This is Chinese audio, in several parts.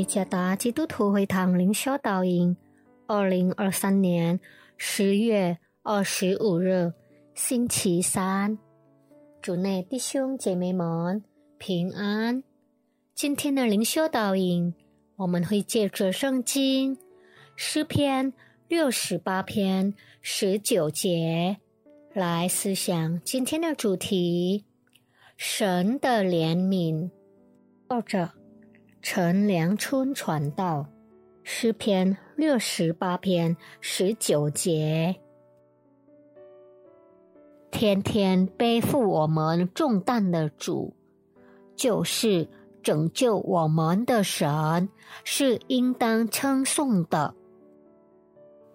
耶加达基督徒会堂灵修导引，二零二三年十月二十五日，星期三，主内弟兄姐妹们平安。今天的灵修导引，我们会借着圣经诗篇六十八篇十九节来思想今天的主题：神的怜悯。作者。陈良春传道诗篇六十八篇十九节，天天背负我们重担的主，就是拯救我们的神，是应当称颂的。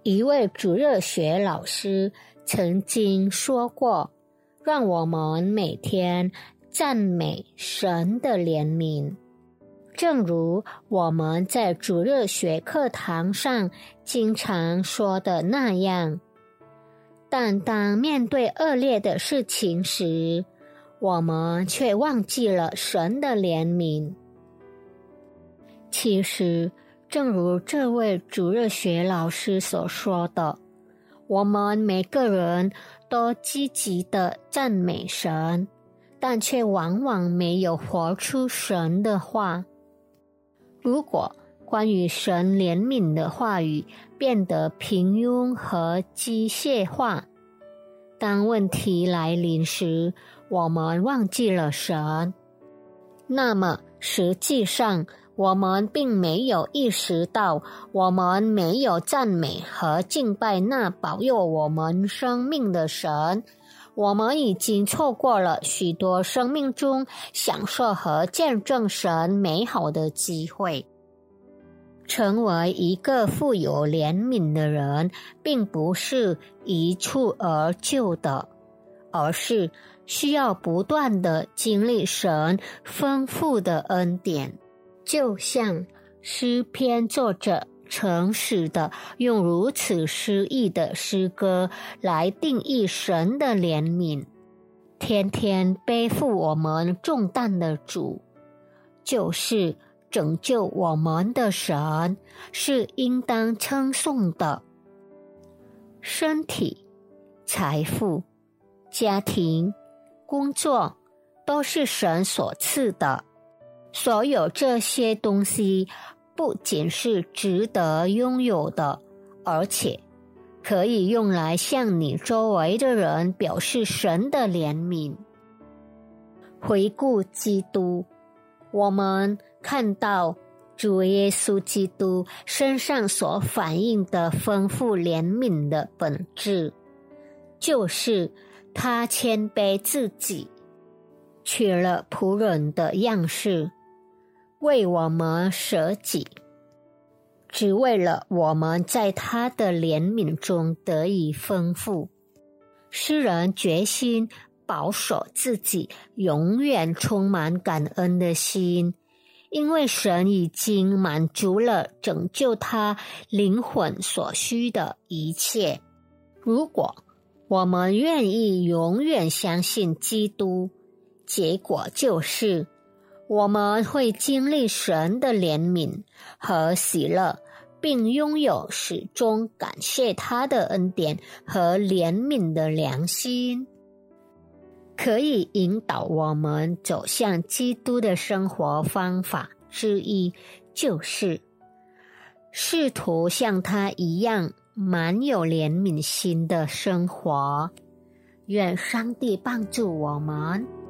一位主热学老师曾经说过：“让我们每天赞美神的怜悯。”正如我们在主日学课堂上经常说的那样，但当面对恶劣的事情时，我们却忘记了神的怜悯。其实，正如这位主日学老师所说的，我们每个人都积极的赞美神，但却往往没有活出神的话。如果关于神怜悯的话语变得平庸和机械化，当问题来临时，我们忘记了神，那么实际上我们并没有意识到，我们没有赞美和敬拜那保佑我们生命的神。我们已经错过了许多生命中享受和见证神美好的机会。成为一个富有怜悯的人，并不是一蹴而就的，而是需要不断的经历神丰富的恩典。就像诗篇作者。诚实的用如此诗意的诗歌来定义神的怜悯，天天背负我们重担的主，就是拯救我们的神，是应当称颂的。身体、财富、家庭、工作，都是神所赐的，所有这些东西。不仅是值得拥有的，而且可以用来向你周围的人表示神的怜悯。回顾基督，我们看到主耶稣基督身上所反映的丰富怜悯的本质，就是他谦卑自己，取了仆人的样式。为我们舍己，只为了我们在他的怜悯中得以丰富。诗人决心保守自己永远充满感恩的心，因为神已经满足了拯救他灵魂所需的一切。如果我们愿意永远相信基督，结果就是。我们会经历神的怜悯和喜乐，并拥有始终感谢他的恩典和怜悯的良心，可以引导我们走向基督的生活方法之一，就是试图像他一样满有怜悯心的生活。愿上帝帮助我们。